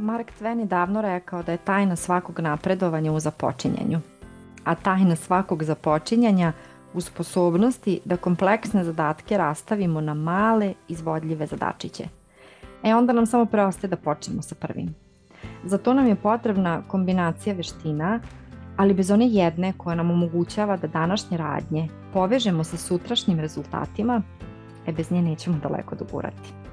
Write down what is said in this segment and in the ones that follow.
Mark Twain je davno rekao da je tajna svakog napredovanja u započinjanju, a tajna svakog započinjanja u sposobnosti da kompleksne zadatke rastavimo na male, izvodljive zadačiće. E onda nam samo preostaje da počnemo sa prvim. Za to nam je potrebna kombinacija veština, ali bez one jedne koja nam omogućava da današnje radnje povežemo sa sutrašnjim rezultatima, e bez nje nećemo daleko dogurati.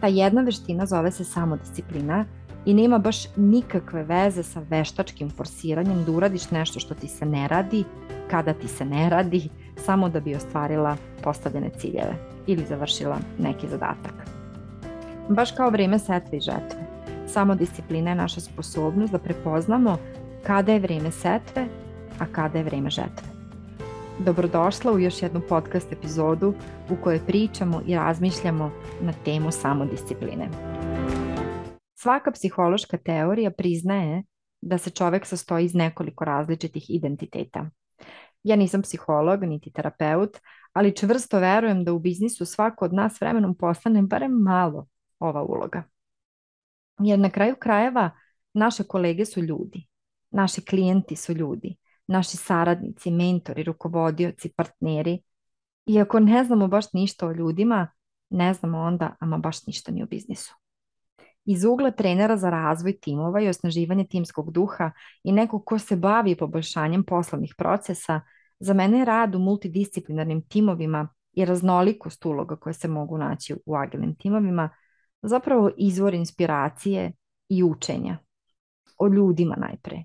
Ta jedna veština zove se samodisciplina i nema baš nikakve veze sa veštačkim forsiranjem da uradiš nešto što ti se ne radi, kada ti se ne radi, samo da bi ostvarila postavljene ciljeve ili završila neki zadatak. Baš kao vreme setve i žetve. Samodisciplina je naša sposobnost da prepoznamo kada je vreme setve, a kada je vreme žetve. Dobrodošla u još jednu podcast epizodu u kojoj pričamo i razmišljamo na temu samodiscipline. Svaka psihološka teorija priznaje da se čovek sastoji iz nekoliko različitih identiteta. Ja nisam psiholog niti terapeut, ali čvrsto verujem da u biznisu svako od nas vremenom postane barem malo ova uloga. Jer na kraju krajeva naše kolege su ljudi, naši klijenti su ljudi, naši saradnici, mentori, rukovodioci, partneri. I ako ne znamo baš ništa o ljudima, ne znamo onda ama baš ništa ni o biznisu. Iz ugla trenera za razvoj timova i osnaživanje timskog duha i nekog ko se bavi poboljšanjem poslovnih procesa, za mene je rad u multidisciplinarnim timovima i raznolikost uloga koje se mogu naći u agilnim timovima zapravo izvor inspiracije i učenja. O ljudima najpre.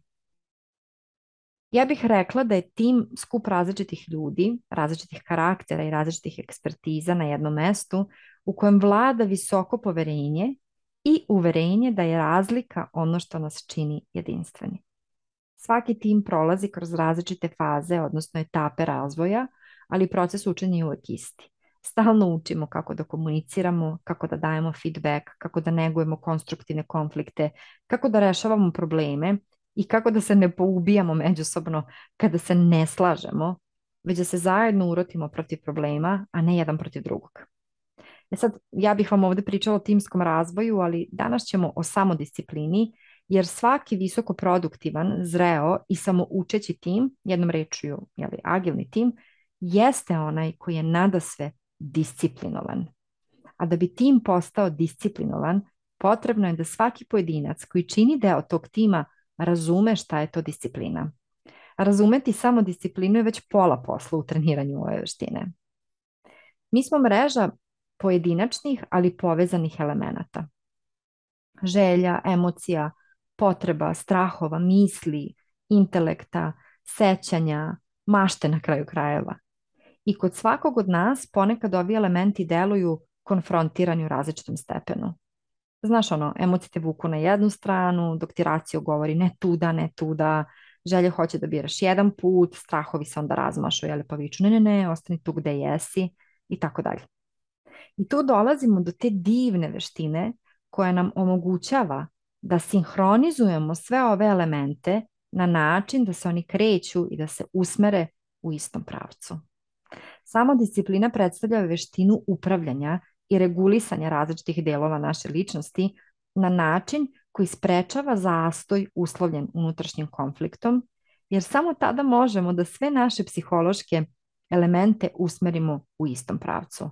Ja bih rekla da je tim skup različitih ljudi, različitih karaktera i različitih ekspertiza na jednom mestu u kojem vlada visoko poverenje i uverenje da je razlika ono što nas čini jedinstveni. Svaki tim prolazi kroz različite faze, odnosno etape razvoja, ali proces učenja je uvek isti. Stalno učimo kako da komuniciramo, kako da dajemo feedback, kako da negujemo konstruktivne konflikte, kako da rešavamo probleme i kako da se ne poubijamo međusobno kada se ne slažemo, već da se zajedno urotimo protiv problema, a ne jedan protiv drugog. E sad, ja bih vam ovde pričala o timskom razvoju, ali danas ćemo o samodisciplini, jer svaki visoko produktivan, zreo i samoučeći tim, jednom rečuju, jeli, agilni tim, jeste onaj koji je nada sve disciplinovan. A da bi tim postao disciplinovan, potrebno je da svaki pojedinac koji čini deo tog tima razume šta je to disciplina. Razumeti samo disciplinu je već pola posla u treniranju ove veštine. Mi smo mreža pojedinačnih, ali povezanih elemenata. Želja, emocija, potreba, strahova, misli, intelekta, sećanja, mašte na kraju krajeva. I kod svakog od nas ponekad ovi elementi deluju konfrontirani u različitom stepenu. Znaš ono, emocije te vuku na jednu stranu, dok ti racio govori ne tuda, ne tuda, želje hoće da biraš jedan put, strahovi se onda razmašu, jel pa viču ne, ne, ne, ostani tu gde jesi i tako dalje. I tu dolazimo do te divne veštine koja nam omogućava da sinhronizujemo sve ove elemente na način da se oni kreću i da se usmere u istom pravcu. Samo disciplina predstavlja veštinu upravljanja i regulisanja različitih delova naše ličnosti na način koji sprečava zastoj uslovljen unutrašnjim konfliktom, jer samo tada možemo da sve naše psihološke elemente usmerimo u istom pravcu.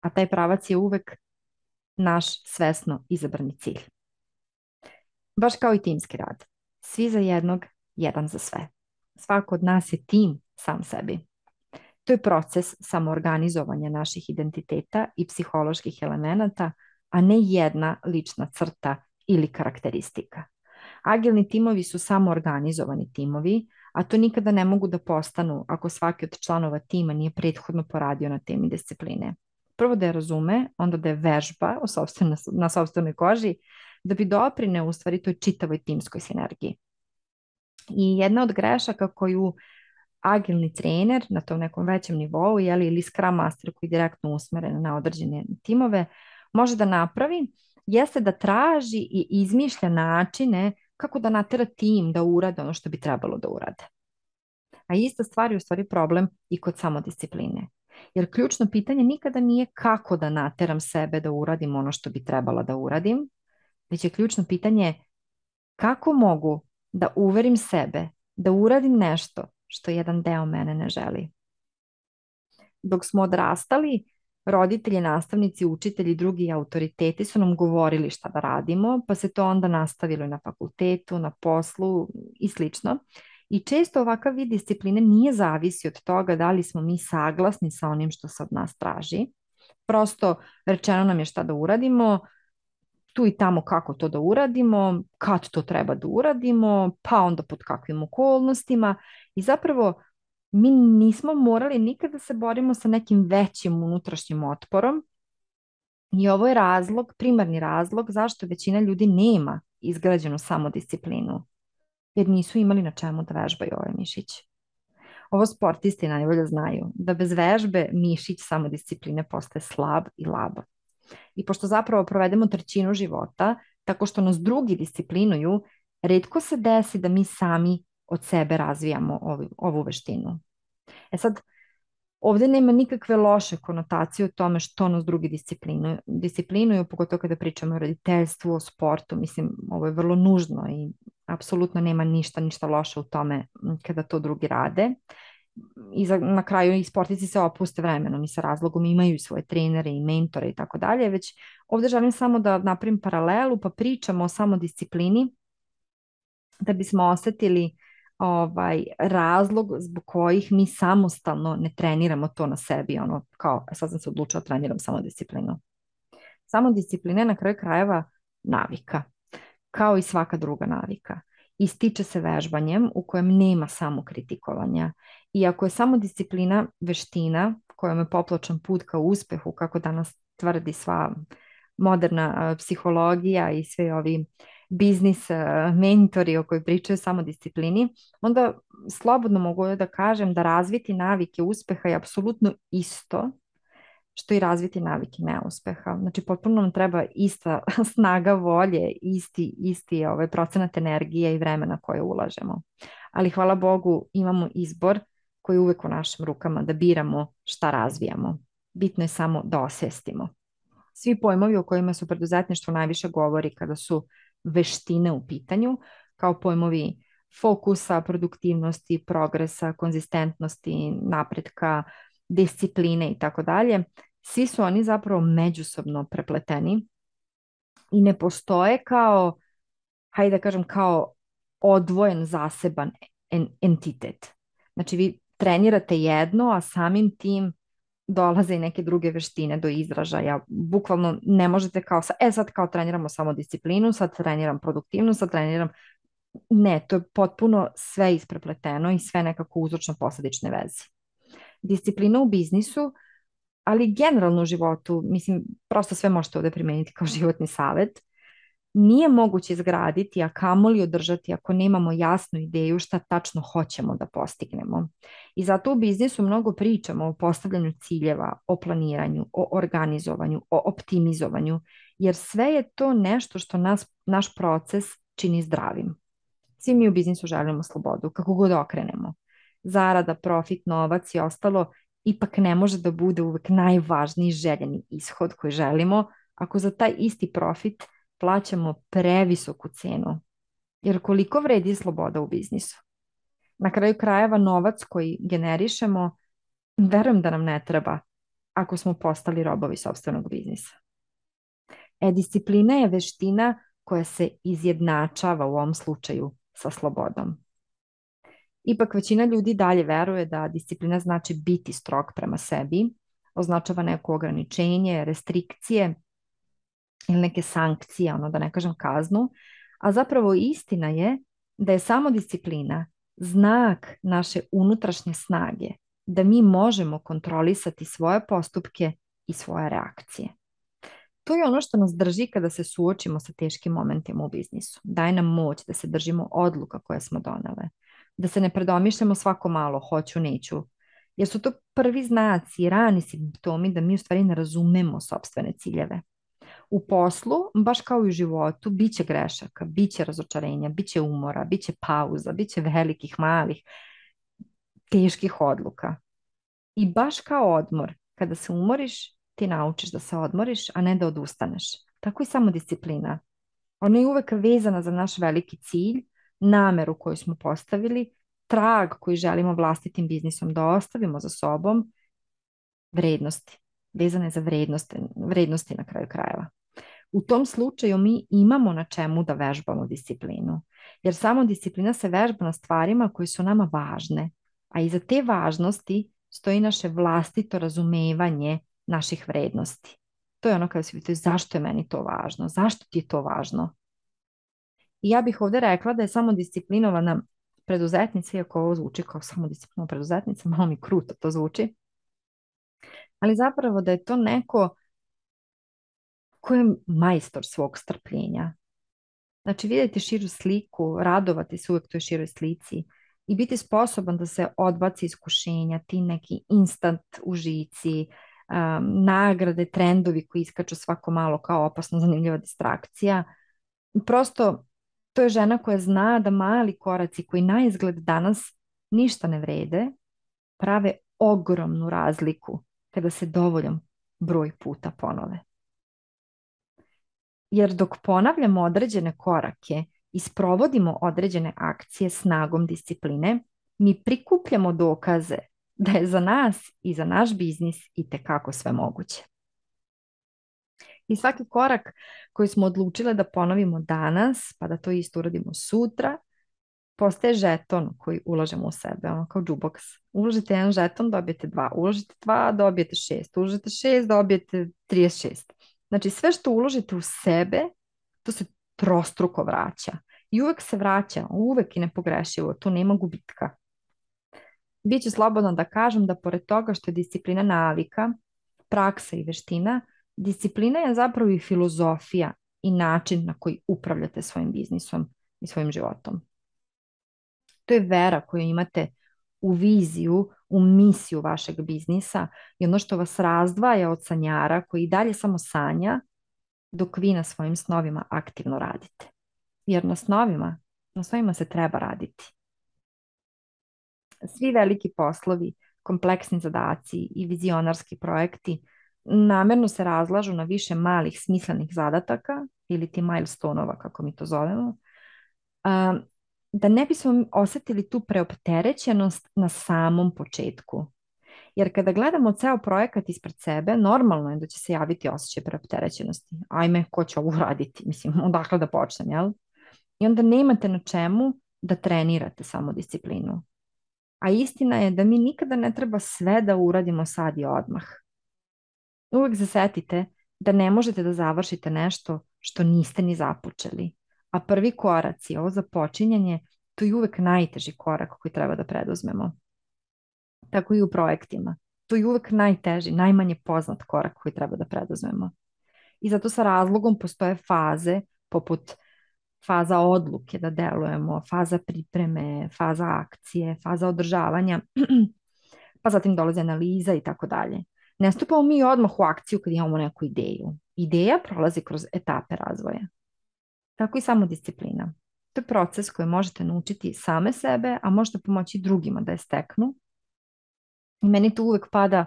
A taj pravac je uvek naš svesno izabrani cilj. Baš kao i timski rad. Svi za jednog, jedan za sve. Svako od nas je tim sam sebi. To je proces samoorganizovanja naših identiteta i psiholoških elemenata, a ne jedna lična crta ili karakteristika. Agilni timovi su samoorganizovani timovi, a to nikada ne mogu da postanu ako svaki od članova tima nije prethodno poradio na temi discipline. Prvo da je razume, onda da je vežba na sobstvenoj koži, da bi doprine u stvari toj čitavoj timskoj sinergiji. I jedna od grešaka koju agilni trener na tom nekom većem nivou jeli, ili Scrum Master koji je direktno usmeren na određene timove može da napravi jeste da traži i izmišlja načine kako da natera tim da urade ono što bi trebalo da urade. A ista stvar je u stvari problem i kod samodiscipline. Jer ključno pitanje nikada nije kako da nateram sebe da uradim ono što bi trebala da uradim, već je ključno pitanje kako mogu da uverim sebe da uradim nešto što jedan deo mene ne želi. Dok smo odrastali, roditelji, nastavnici, učitelji, drugi autoriteti su nam govorili šta da radimo, pa se to onda nastavilo i na fakultetu, na poslu i slično. I često ovakav vid discipline nije zavisi od toga da li smo mi saglasni sa onim što se od nas traži. Prosto rečeno nam je šta da uradimo, tu i tamo kako to da uradimo, kad to treba da uradimo, pa onda pod kakvim okolnostima i zapravo mi nismo morali nikada da se borimo sa nekim većim unutrašnjim otporom i ovo je razlog, primarni razlog zašto većina ljudi nema izgrađenu samodisciplinu, jer nisu imali na čemu da vežbaju ove mišiće. Ovo sportisti najbolje znaju, da bez vežbe mišić samodiscipline postaje slab i labav. I pošto zapravo provedemo trećinu života, tako što nas drugi disciplinuju, redko se desi da mi sami od sebe razvijamo ovu, ovu veštinu. E sad, ovde nema nikakve loše konotacije o tome što nas drugi disciplinuju, disciplinuju pogotovo kada pričamo o roditeljstvu, o sportu, mislim, ovo je vrlo nužno i apsolutno nema ništa, ništa loše u tome kada to drugi rade. I za, na kraju i sportici se opuste vremenom i sa razlogom imaju svoje trenere i mentore i tako dalje, već ovde želim samo da napravim paralelu pa pričamo o samodisciplini da bismo osetili ovaj, razlog zbog kojih mi samostalno ne treniramo to na sebi, ono kao e, sad sam se odlučila da treniram samodisciplinu. Samodisciplina je na kraju krajeva navika, kao i svaka druga navika. Ističe se vežbanjem u kojem nema samo kritikovanja. I ako je samodisciplina veština kojom je popločan put ka uspehu, kako danas tvrdi sva moderna psihologija i sve ovi biznis mentori o kojoj pričaju samo disciplini, onda slobodno mogu da kažem da razviti navike uspeha je apsolutno isto što i razviti navike neuspeha. Znači, potpuno nam treba ista snaga volje, isti, isti ovaj, procenat energije i vremena koje ulažemo. Ali hvala Bogu imamo izbor koji je uvek u našim rukama da biramo šta razvijamo. Bitno je samo da osvestimo. Svi pojmovi o kojima su preduzetništvo najviše govori kada su veštine u pitanju, kao pojmovi fokusa, produktivnosti, progresa, konzistentnosti, napretka, discipline i tako dalje. Svi su oni zapravo međusobno prepleteni i ne postoje kao, hajde da kažem, kao odvojen zaseban entitet. Znači vi trenirate jedno, a samim tim dolaze i neke druge veštine do izražaja. Bukvalno ne možete kao, sa, e sad kao treniramo samo disciplinu, sad treniram produktivnost, sad treniram Ne, to je potpuno sve isprepleteno i sve nekako uzročno posledične veze. Disciplina u biznisu, ali generalno u životu, mislim, prosto sve možete ovde primeniti kao životni savet, nije moguće izgraditi, a kamoli održati ako nemamo jasnu ideju šta tačno hoćemo da postignemo. I zato u biznisu mnogo pričamo o postavljanju ciljeva, o planiranju, o organizovanju, o optimizovanju, jer sve je to nešto što nas, naš proces čini zdravim. Svi mi u biznisu želimo slobodu, kako god okrenemo. Zarada, profit, novac i ostalo ipak ne može da bude uvek najvažniji željeni ishod koji želimo ako za taj isti profit plaćamo previsoku cenu. Jer koliko vredi sloboda u biznisu? Na kraju krajeva novac koji generišemo, verujem da nam ne treba ako smo postali robovi sobstvenog biznisa. E, disciplina je veština koja se izjednačava u ovom slučaju sa slobodom. Ipak većina ljudi dalje veruje da disciplina znači biti strog prema sebi, označava neko ograničenje, restrikcije ili neke sankcije, ono da ne kažem kaznu, a zapravo istina je da je samo disciplina znak naše unutrašnje snage, da mi možemo kontrolisati svoje postupke i svoje reakcije. To je ono što nas drži kada se suočimo sa teškim momentima u biznisu. Daje nam moć da se držimo odluka koje smo donele. Da se ne predomišljamo svako malo, hoću, neću. Jer su to prvi znaci, rani simptomi da mi u stvari ne razumemo sobstvene ciljeve. U poslu, baš kao i u životu, bit će grešaka, bit će razočarenja, bit će umora, bit će pauza, bit će velikih, malih, teških odluka. I baš kao odmor, kada se umoriš, ti naučiš da se odmoriš, a ne da odustaneš. Tako i samo disciplina. Ona je uvek vezana za naš veliki cilj, nameru koju smo postavili, trag koji želimo vlastitim biznisom da ostavimo za sobom, vrednosti, vezane za vrednosti, vrednosti na kraju krajeva. U tom slučaju mi imamo na čemu da vežbamo disciplinu, jer samo disciplina se vežba na stvarima koje su nama važne, a iza te važnosti stoji naše vlastito razumevanje naših vrednosti. To je ono kada se pitaju zašto je meni to važno, zašto ti je to važno. I ja bih ovde rekla da je samo disciplinovana preduzetnica, iako ovo zvuči kao samo disciplinovana preduzetnica, malo mi kruto to zvuči, ali zapravo da je to neko ko je majstor svog strpljenja. Znači vidjeti širu sliku, radovati se uvijek toj široj slici i biti sposoban da se odbaci iskušenja, ti neki instant užici, um, nagrade, trendovi koji iskaču svako malo kao opasno zanimljiva distrakcija. Prosto to je žena koja zna da mali koraci koji na izgled danas ništa ne vrede, prave ogromnu razliku kada se dovoljan broj puta ponove. Jer dok ponavljamo određene korake i sprovodimo određene akcije snagom discipline, mi prikupljamo dokaze da je za nas i za naš biznis i tekako sve moguće. I svaki korak koji smo odlučile da ponovimo danas, pa da to isto uradimo sutra, postaje žeton koji ulažemo u sebe, ono kao džuboks. Uložite jedan žeton, dobijete dva. Uložite dva, dobijete šest. Uložite šest, dobijete 36. Znači sve što uložite u sebe, to se trostruko vraća. I uvek se vraća, uvek i nepogrešivo, tu nema gubitka. Biće slobodno da kažem da pored toga što je disciplina navika, praksa i veština, disciplina je zapravo i filozofija i način na koji upravljate svojim biznisom i svojim životom. To je vera koju imate u viziju, u misiju vašeg biznisa i ono što vas razdvaja od sanjara koji dalje samo sanja dok vi na svojim snovima aktivno radite. Jer na snovima, na snovima se treba raditi. Svi veliki poslovi, kompleksni zadaci i vizionarski projekti namerno se razlažu na više malih smislenih zadataka ili ti milestonova kako mi to zovemo, da ne bismo osetili tu preopterećenost na samom početku. Jer kada gledamo ceo projekat ispred sebe, normalno je da će se javiti osjećaj preopterećenosti. Ajme, ko će ovo uraditi? Mislim, odakle da počnem, jel? I onda nemate na čemu da trenirate samo disciplinu. A istina je da mi nikada ne treba sve da uradimo sad i odmah. Uvijek zasetite da ne možete da završite nešto što niste ni započeli. A prvi korac je ovo započinjanje, to je uvek najteži korak koji treba da preduzmemo. Tako i u projektima. To je uvek najteži, najmanje poznat korak koji treba da preduzmemo. I zato sa razlogom postoje faze poput faza odluke da delujemo, faza pripreme, faza akcije, faza održavanja, pa zatim dolaze analiza i tako dalje. Ne stupamo mi odmah u akciju kad imamo neku ideju. Ideja prolazi kroz etape razvoja. Tako i samo disciplina. To je proces koji možete naučiti same sebe, a možete pomoći drugima da je steknu. I meni tu uvek pada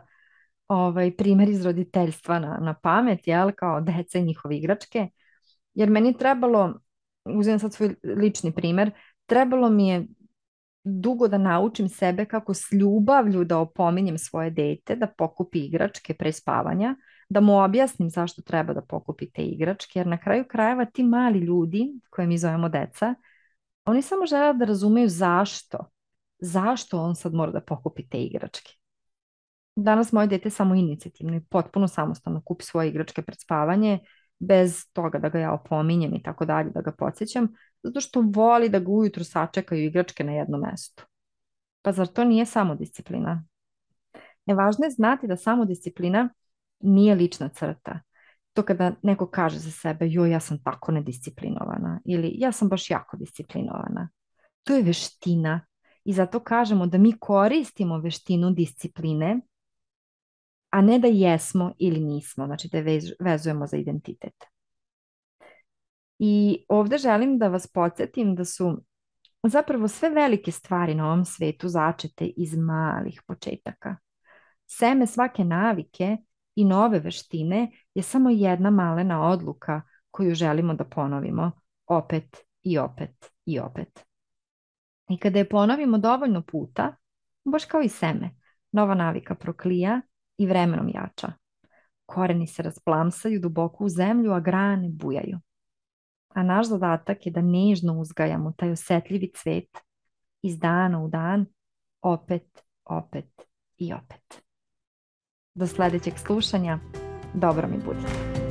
ovaj, primjer iz roditeljstva na, na pamet, jel, kao deca i njihove igračke. Jer meni trebalo, uzem sad svoj lični primjer, trebalo mi je dugo da naučim sebe kako s ljubavlju da opominjem svoje dete da pokupi igračke pre spavanja, da mu objasnim zašto treba da pokupi te igračke, jer na kraju krajeva ti mali ljudi, koje mi zovemo deca, oni samo žele da razumeju zašto. Zašto on sad mora da pokupi te igračke. Danas moje dete samo inicijativno i potpuno samostalno kupi svoje igračke pred spavanje, bez toga da ga ja opominjem i tako dalje, da ga podsjećam, zato što voli da ga ujutro sačekaju igračke na jednom mestu. Pa zar to nije samo disciplina? E, važno je znati da samo disciplina nije lična crta. To kada neko kaže za sebe, joj, ja sam tako nedisciplinovana ili ja sam baš jako disciplinovana. To je veština i zato kažemo da mi koristimo veštinu discipline, a ne da jesmo ili nismo, znači da je vezujemo za identitet. I ovde želim da vas podsjetim da su zapravo sve velike stvari na ovom svetu začete iz malih početaka. Seme svake navike i nove veštine je samo jedna malena odluka koju želimo da ponovimo opet i opet i opet. I kada je ponovimo dovoljno puta, baš kao i seme, nova navika proklija i vremenom jača. Koreni se rasplamsaju duboko u zemlju, a grane bujaju. A naš zadatak je da nežno uzgajamo taj osetljivi cvet iz dana u dan, opet, opet i opet. Do sledećeg slušanja, dobro mi budite.